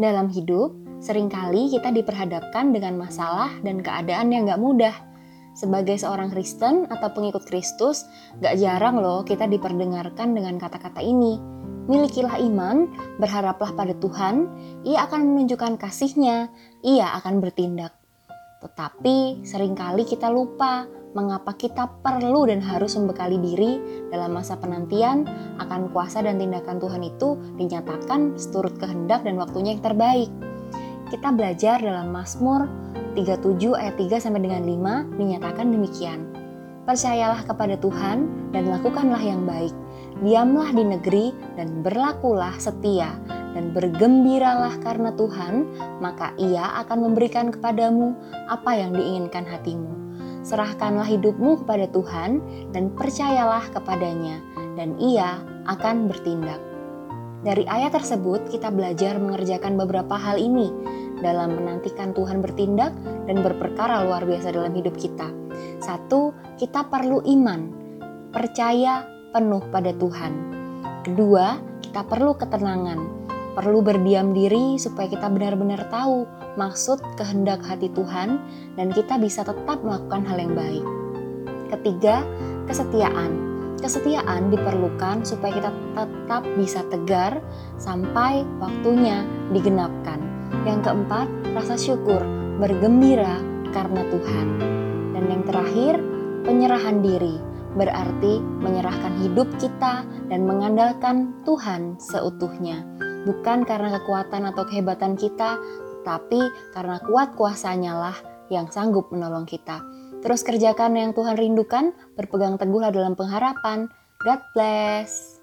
Dalam hidup, sering kali kita diperhadapkan dengan masalah dan keadaan yang gak mudah. Sebagai seorang Kristen atau pengikut Kristus, gak jarang loh kita diperdengarkan dengan kata-kata ini. Milikilah iman, berharaplah pada Tuhan, ia akan menunjukkan kasihnya, ia akan bertindak. Tetapi sering kali kita lupa mengapa kita perlu dan harus membekali diri dalam masa penantian akan kuasa dan tindakan Tuhan itu dinyatakan seturut kehendak dan waktunya yang terbaik. Kita belajar dalam Mazmur 37 ayat 3 sampai dengan 5 dinyatakan demikian. Percayalah kepada Tuhan dan lakukanlah yang baik. Diamlah di negeri dan berlakulah setia dan bergembiralah karena Tuhan, maka Ia akan memberikan kepadamu apa yang diinginkan hatimu serahkanlah hidupmu kepada Tuhan dan percayalah kepadanya, dan Ia akan bertindak. Dari ayat tersebut, kita belajar mengerjakan beberapa hal ini dalam menantikan Tuhan bertindak dan berperkara luar biasa dalam hidup kita. Satu, kita perlu iman, percaya penuh pada Tuhan. Kedua, kita perlu ketenangan, perlu berdiam diri supaya kita benar-benar tahu maksud kehendak hati Tuhan dan kita bisa tetap melakukan hal yang baik. Ketiga, kesetiaan. Kesetiaan diperlukan supaya kita tetap bisa tegar sampai waktunya digenapkan. Yang keempat, rasa syukur, bergembira karena Tuhan. Dan yang terakhir, penyerahan diri, berarti menyerahkan hidup kita dan mengandalkan Tuhan seutuhnya bukan karena kekuatan atau kehebatan kita, tapi karena kuat kuasanya lah yang sanggup menolong kita. Terus kerjakan yang Tuhan rindukan, berpegang teguhlah dalam pengharapan. God bless.